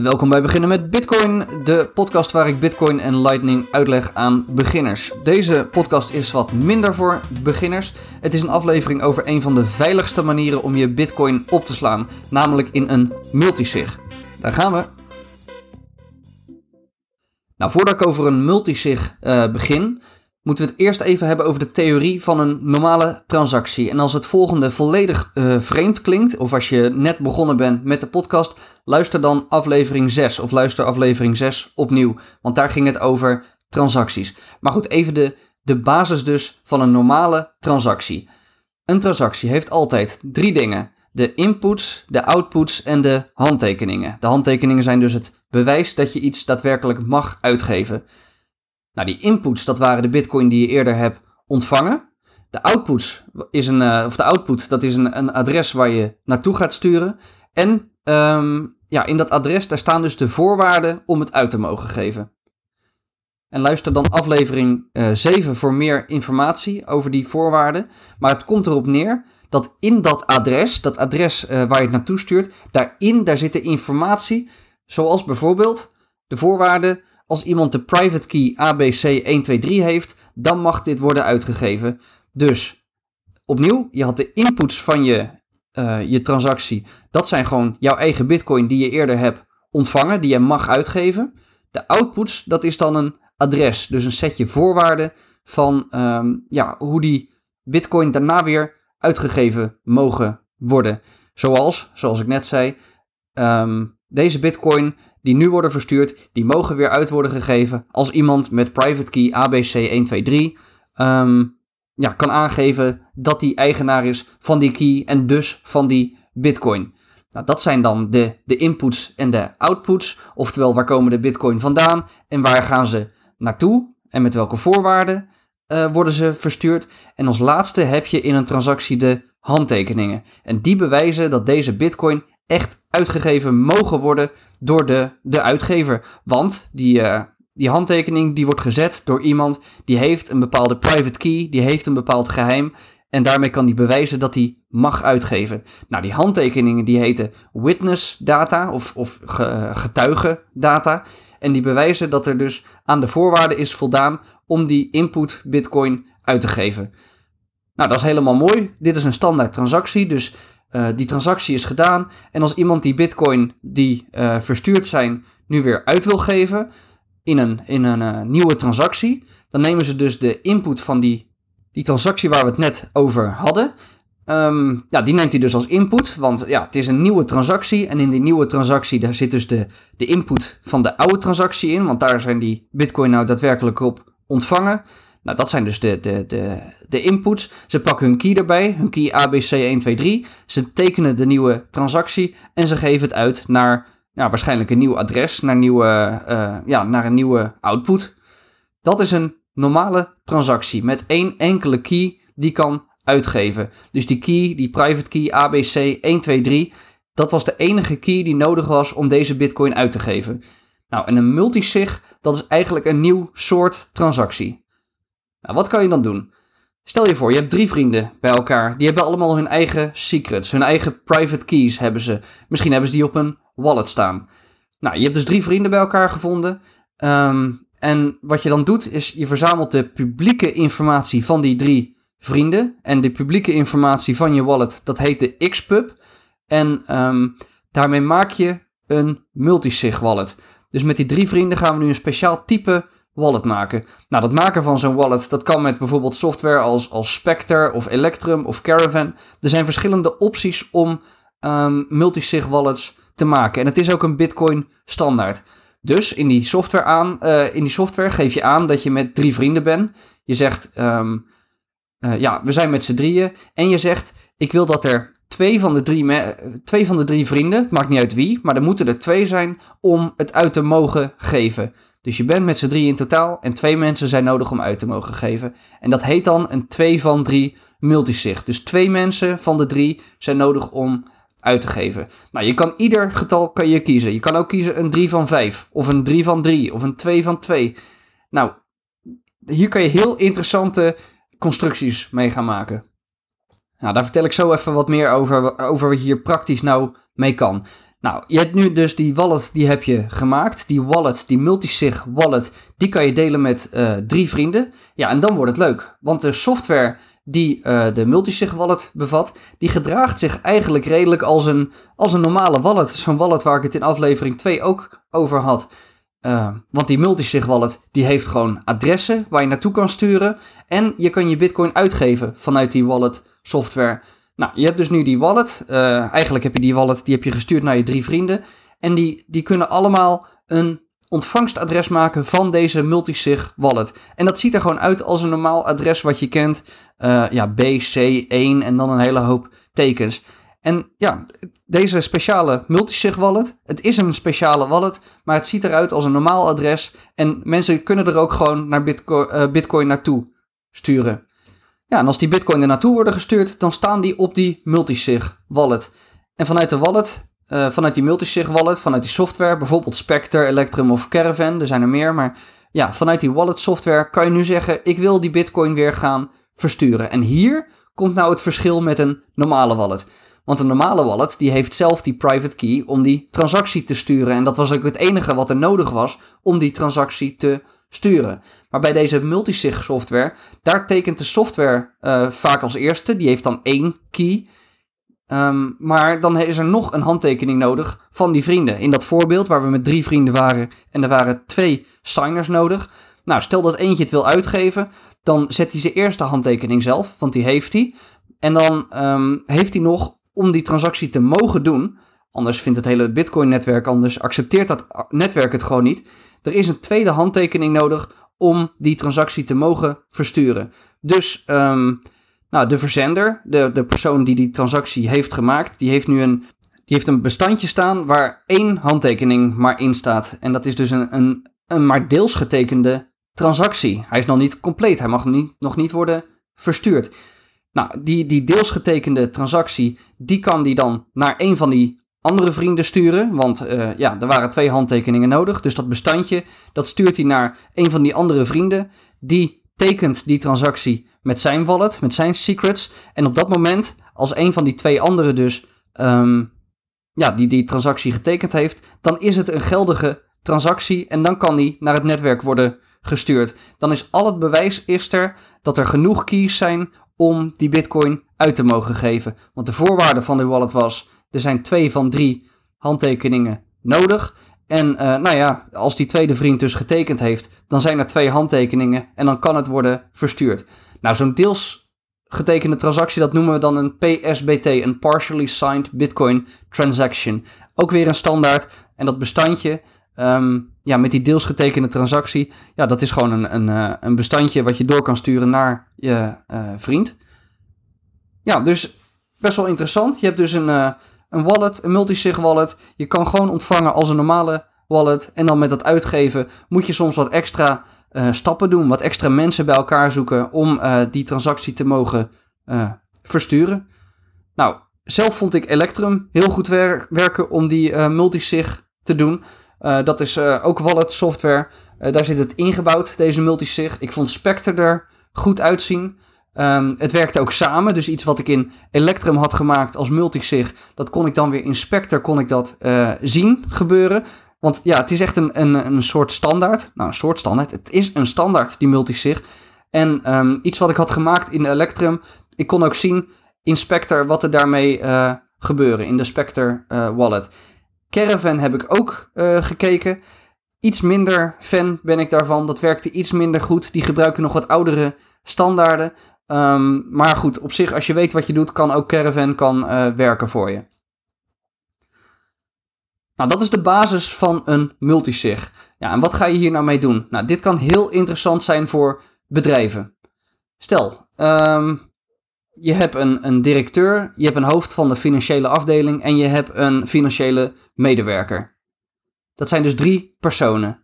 Welkom bij Beginnen met Bitcoin, de podcast waar ik Bitcoin en Lightning uitleg aan beginners. Deze podcast is wat minder voor beginners. Het is een aflevering over een van de veiligste manieren om je Bitcoin op te slaan, namelijk in een multisig. Daar gaan we. Nou, voordat ik over een multisig uh, begin, moeten we het eerst even hebben over de theorie van een normale transactie. En als het volgende volledig uh, vreemd klinkt, of als je net begonnen bent met de podcast, luister dan aflevering 6 of luister aflevering 6 opnieuw. Want daar ging het over transacties. Maar goed, even de, de basis dus van een normale transactie. Een transactie heeft altijd drie dingen. De inputs, de outputs en de handtekeningen. De handtekeningen zijn dus het bewijs dat je iets daadwerkelijk mag uitgeven. Nou, die inputs, dat waren de bitcoin die je eerder hebt ontvangen. De outputs is een, uh, of de output, dat is een, een adres waar je naartoe gaat sturen. En um, ja, in dat adres, daar staan dus de voorwaarden om het uit te mogen geven. En luister dan aflevering uh, eh, 7 voor meer informatie over die voorwaarden. Maar het komt erop neer dat in dat adres, dat adres uh, waar je het naartoe stuurt, daarin daar zit de informatie, zoals bijvoorbeeld de voorwaarden als iemand de private key ABC123 heeft, dan mag dit worden uitgegeven. Dus opnieuw, je had de inputs van je, uh, je transactie. Dat zijn gewoon jouw eigen bitcoin die je eerder hebt ontvangen, die je mag uitgeven. De outputs, dat is dan een adres, dus een setje voorwaarden van um, ja, hoe die bitcoin daarna weer uitgegeven mogen worden. Zoals, zoals ik net zei, um, deze bitcoin die nu worden verstuurd, die mogen weer uit worden gegeven als iemand met private key ABC123 um, ja, kan aangeven dat die eigenaar is van die key en dus van die bitcoin. Nou, dat zijn dan de, de inputs en de outputs, oftewel waar komen de bitcoin vandaan en waar gaan ze naartoe en met welke voorwaarden uh, worden ze verstuurd. En als laatste heb je in een transactie de handtekeningen. En die bewijzen dat deze bitcoin echt uitgegeven mogen worden door de, de uitgever. Want die, uh, die handtekening die wordt gezet door iemand die heeft een bepaalde private key, die heeft een bepaald geheim. En daarmee kan die bewijzen dat hij mag uitgeven. Nou, die handtekeningen die heten witness data of, of getuige data. En die bewijzen dat er dus aan de voorwaarden is voldaan om die input bitcoin uit te geven. Nou, dat is helemaal mooi. Dit is een standaard transactie, dus uh, die transactie is gedaan. En als iemand die bitcoin die uh, verstuurd zijn nu weer uit wil geven in een, in een uh, nieuwe transactie, dan nemen ze dus de input van die, die transactie waar we het net over hadden. Um, ja, die neemt hij dus als input, want ja, het is een nieuwe transactie. En in die nieuwe transactie daar zit dus de, de input van de oude transactie in, want daar zijn die bitcoin nou daadwerkelijk op ontvangen. Nou, dat zijn dus de, de, de, de inputs. Ze pakken hun key erbij, hun key ABC123. Ze tekenen de nieuwe transactie en ze geven het uit naar nou, waarschijnlijk een nieuw adres, naar, nieuwe, uh, ja, naar een nieuwe output. Dat is een normale transactie met één enkele key die kan uitgeven. Dus die key, die private key ABC123, dat was de enige key die nodig was om deze bitcoin uit te geven. Nou, en een multisig, dat is eigenlijk een nieuw soort transactie. Nou, wat kan je dan doen? Stel je voor, je hebt drie vrienden bij elkaar. Die hebben allemaal hun eigen secrets, hun eigen private keys hebben ze. Misschien hebben ze die op een wallet staan. Nou, je hebt dus drie vrienden bij elkaar gevonden. Um, en wat je dan doet, is je verzamelt de publieke informatie van die drie vrienden. En de publieke informatie van je wallet, dat heet de Xpub. En um, daarmee maak je een multisig wallet. Dus met die drie vrienden gaan we nu een speciaal type wallet maken. Nou, dat maken van zo'n wallet, dat kan met bijvoorbeeld software als, als Spectre of Electrum of Caravan. Er zijn verschillende opties om um, multisig wallets te maken. En het is ook een Bitcoin standaard. Dus in die software, aan, uh, in die software geef je aan dat je met drie vrienden bent. Je zegt, um, uh, ja, we zijn met z'n drieën. En je zegt, ik wil dat er twee van, de drie twee van de drie vrienden, het maakt niet uit wie, maar er moeten er twee zijn om het uit te mogen geven. Dus je bent met z'n drie in totaal en twee mensen zijn nodig om uit te mogen geven. En dat heet dan een 2 van 3 multisig. Dus twee mensen van de drie zijn nodig om uit te geven. Nou, je kan ieder getal kan je kiezen. Je kan ook kiezen een 3 van 5, of een 3 van 3, of een 2 van 2. Nou, hier kan je heel interessante constructies mee gaan maken. Nou, daar vertel ik zo even wat meer over, over wat je hier praktisch nou mee kan. Nou, je hebt nu dus die wallet, die heb je gemaakt. Die wallet, die multisig wallet, die kan je delen met uh, drie vrienden. Ja, en dan wordt het leuk. Want de software die uh, de multisig wallet bevat, die gedraagt zich eigenlijk redelijk als een, als een normale wallet. Zo'n wallet waar ik het in aflevering 2 ook over had. Uh, want die multisig wallet, die heeft gewoon adressen waar je naartoe kan sturen. En je kan je bitcoin uitgeven vanuit die wallet software. Nou, je hebt dus nu die wallet. Uh, eigenlijk heb je die wallet, die heb je gestuurd naar je drie vrienden. En die, die kunnen allemaal een ontvangstadres maken van deze multisig wallet. En dat ziet er gewoon uit als een normaal adres wat je kent. Uh, ja, BC1 en dan een hele hoop tekens. En ja, deze speciale multisig wallet, het is een speciale wallet, maar het ziet eruit als een normaal adres. En mensen kunnen er ook gewoon naar uh, Bitcoin naartoe sturen. Ja, en als die bitcoin er naartoe worden gestuurd, dan staan die op die multisig wallet. En vanuit de wallet, uh, vanuit die multisig wallet, vanuit die software, bijvoorbeeld Spectre, Electrum of Caravan, er zijn er meer, maar ja, vanuit die wallet software kan je nu zeggen, ik wil die bitcoin weer gaan versturen. En hier komt nou het verschil met een normale wallet. Want een normale wallet die heeft zelf die private key om die transactie te sturen. En dat was ook het enige wat er nodig was om die transactie te sturen. Maar bij deze multisig software, daar tekent de software uh, vaak als eerste. Die heeft dan één key. Um, maar dan is er nog een handtekening nodig van die vrienden. In dat voorbeeld waar we met drie vrienden waren en er waren twee signers nodig. Nou, stel dat eentje het wil uitgeven, dan zet hij zijn eerste handtekening zelf, want die heeft hij. En dan um, heeft hij nog, om die transactie te mogen doen, anders vindt het hele Bitcoin-netwerk anders, accepteert dat netwerk het gewoon niet. Er is een tweede handtekening nodig om die transactie te mogen versturen. Dus um, nou, de verzender, de, de persoon die die transactie heeft gemaakt, die heeft nu een, die heeft een bestandje staan waar één handtekening maar in staat. En dat is dus een, een, een maar deels getekende transactie. Hij is nog niet compleet, hij mag niet, nog niet worden verstuurd. Nou, die, die deels getekende transactie, die kan die dan naar een van die andere vrienden sturen. Want uh, ja, er waren twee handtekeningen nodig. Dus dat bestandje, dat stuurt hij naar een van die andere vrienden. Die tekent die transactie met zijn wallet, met zijn secrets. En op dat moment, als een van die twee anderen dus um, ja, die die transactie getekend heeft, dan is het een geldige transactie en dan kan die naar het netwerk worden gestuurd. Dan is al het bewijs is er dat er genoeg keys zijn om die bitcoin uit te mogen geven. Want de voorwaarde van de wallet was er zijn twee van drie handtekeningen nodig. En uh, nou ja, als die tweede vriend dus getekend heeft, dan zijn er twee handtekeningen en dan kan het worden verstuurd. Nou, zo'n deels getekende transactie, dat noemen we dan een PSBT, een Partially Signed Bitcoin Transaction. Ook weer een standaard. En dat bestandje, um, ja, met die deels getekende transactie, ja, dat is gewoon een, een, uh, een bestandje wat je door kan sturen naar je uh, vriend. Ja, dus best wel interessant. Je hebt dus een een wallet, een multisig wallet. Je kan gewoon ontvangen als een normale wallet. En dan met dat uitgeven moet je soms wat extra uh, stappen doen. Wat extra mensen bij elkaar zoeken om uh, die transactie te mogen uh, versturen. Nou, zelf vond ik Electrum heel goed wer werken om die multisig te doen. dat is ook wallet software. daar zit het ingebouwd, deze multisig. Ik vond Spectre er goed uitzien. Um, het werkte ook samen, dus iets wat ik in Electrum had gemaakt als multisig, dat kon ik dan weer in Spectre kon ik dat uh, zien gebeuren. Want ja, het is echt een, een, een soort standaard. Nou, een soort standaard. Het is een standaard, die multisig. En um, iets wat ik had gemaakt in Electrum, ik kon ook zien in Spectre wat er daarmee uh, gebeuren in de Spectre uh, wallet. Caravan heb ik ook gekeken. Iets minder fan ben ik daarvan. Dat werkte iets minder goed. Die gebruiken nog wat oudere standaarden. Um, maar goed, op zich, als je weet wat je doet, kan ook Caravan kan, uh, werken voor je. Nou, dat is de basis van een multisig. Ja, en wat ga je hier nou mee doen? Nou, dit kan heel interessant zijn voor bedrijven. Stel, um, je hebt een, een directeur, je hebt een hoofd van de financiële afdeling en je hebt een financiële medewerker. Dat zijn dus drie personen.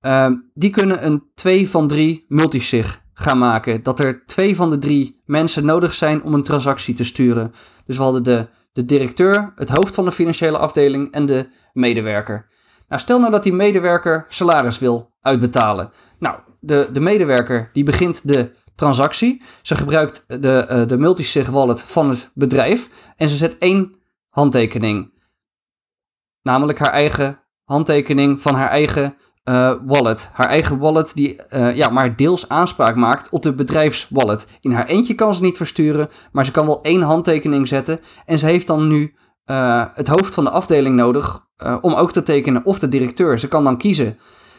Um, die kunnen een 2 van 3 multisig gaan maken. Dat er twee van de drie mensen nodig zijn om een transactie te sturen. Dus we hadden de, de directeur, het hoofd van de financiële afdeling en de medewerker. Nou, stel nou dat die medewerker salaris wil uitbetalen. Nou, de, de medewerker die begint de transactie. Ze gebruikt de, uh, de multisig wallet van het bedrijf en ze zet één handtekening namelijk haar eigen handtekening van haar eigen uh, wallet. Haar eigen wallet die uh, ja, maar deels aanspraak maakt op de bedrijfswallet. In haar eentje kan ze niet versturen, maar ze kan wel één handtekening zetten. En ze heeft dan nu uh, het hoofd van de afdeling nodig om ook te tekenen of de directeur. Ze kan dan kiezen.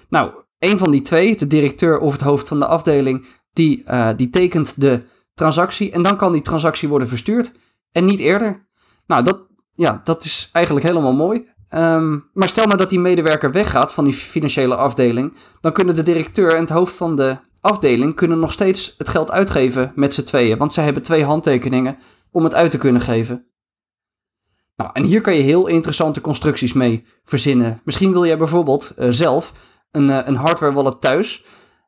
Nou, een van die twee, de directeur of het hoofd van de afdeling, die, die tekent de transactie. En dan kan die transactie worden verstuurd en niet eerder. Nou, dat, ja, dat is eigenlijk helemaal mooi. Um, maar stel nou dat die medewerker weggaat van die financiële afdeling, dan kunnen de directeur en het hoofd van de afdeling kunnen nog steeds het geld uitgeven met z'n tweeën, want zij hebben twee handtekeningen om het uit te kunnen geven. Nou, en hier kan je heel interessante constructies mee verzinnen. Misschien wil jij bijvoorbeeld uh, zelf een, uh, een hardware wallet thuis,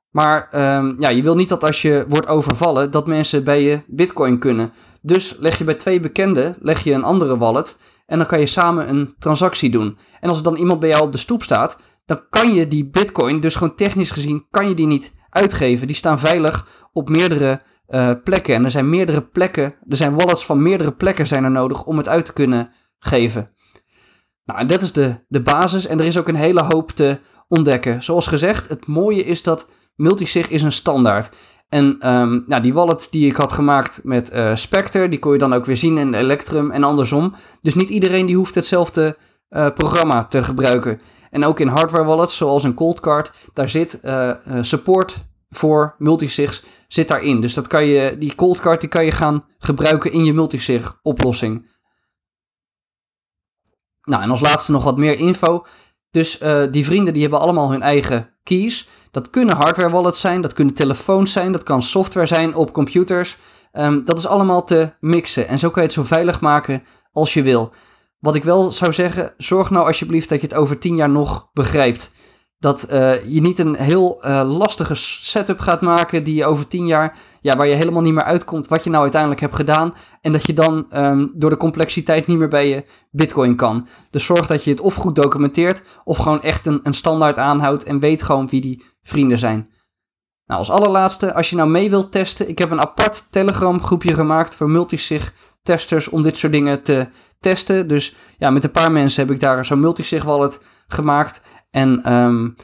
maar um, ja, je wil niet dat als je wordt overvallen, dat mensen bij je bitcoin kunnen. Dus leg je bij twee bekenden, leg je een andere wallet en dan kan je samen een transactie doen. En als er dan iemand bij jou op de stoep staat, dan kan je die bitcoin, dus gewoon technisch gezien, kan je die niet uitgeven. Die staan veilig op meerdere uh, plekken. En er zijn meerdere plekken, er zijn wallets van meerdere plekken zijn er nodig om het uit te kunnen geven. Nou, en dat is de, de basis. En er is ook een hele hoop te ontdekken. Zoals gezegd, het mooie is dat multisig is een standaard. En um, nou, die wallet die ik had gemaakt met uh, Spectre, die kon je dan ook weer zien in Electrum en andersom. Dus niet iedereen die hoeft hetzelfde uh, programma te gebruiken. En ook in hardware wallets, zoals een Coldcard, daar zit uh, support voor multisigs zit daarin. Dus dat kan je, die Coldcard die kan je gaan gebruiken in je multisig oplossing. Nou, en als laatste nog wat meer info. Dus die vrienden die hebben allemaal hun eigen keys. Dat kunnen hardware wallets zijn, dat kunnen telefoons zijn, dat kan software zijn op computers. Um, dat is allemaal te mixen en zo kan je het zo veilig maken als je wil. Wat ik wel zou zeggen, zorg nou alsjeblieft dat je het over 10 jaar nog begrijpt dat uh, je niet een heel uh, lastige setup gaat maken die je over tien jaar, ja, waar je helemaal niet meer uitkomt wat je nou uiteindelijk hebt gedaan. En dat je dan um, door de complexiteit niet meer bij je bitcoin kan. Dus zorg dat je het of goed documenteert of gewoon echt een, een standaard aanhoudt en weet gewoon wie die vrienden zijn. Nou, als allerlaatste, als je nou mee wilt testen, ik heb een apart Telegram groepje gemaakt voor multisig testers om dit soort dingen te testen. Dus ja, met een paar mensen heb ik daar zo'n multisig wallet gemaakt. En um,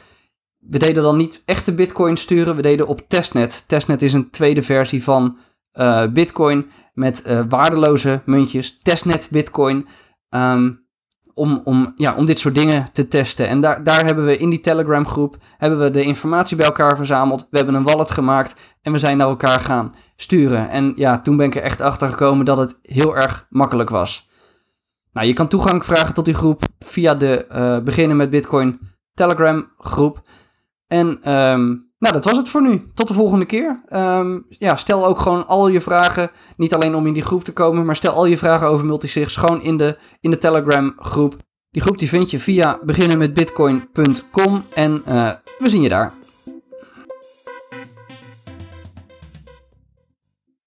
we deden dan niet echte bitcoin sturen, we deden op testnet. Testnet is een tweede versie van uh, bitcoin met uh, waardeloze muntjes. Testnet bitcoin. Um, om, om, ja, om dit soort dingen te testen. En daar, daar hebben we in die Telegram groep hebben we de informatie bij elkaar verzameld. We hebben een wallet gemaakt en we zijn naar elkaar gaan sturen. En ja, toen ben ik er echt achter gekomen dat het heel erg makkelijk was. Nou, je kan toegang vragen tot die groep via de uh, Beginnen met Bitcoin Telegram groep. En um, nou, dat was het voor nu. Tot de volgende keer. Um, ja, stel ook gewoon al je vragen. Niet alleen om in die groep te komen, maar stel al je vragen over multisigs gewoon in de, in de Telegram groep. Die groep die vind je via beginnenmetbitcoin.com en uh, we zien je daar.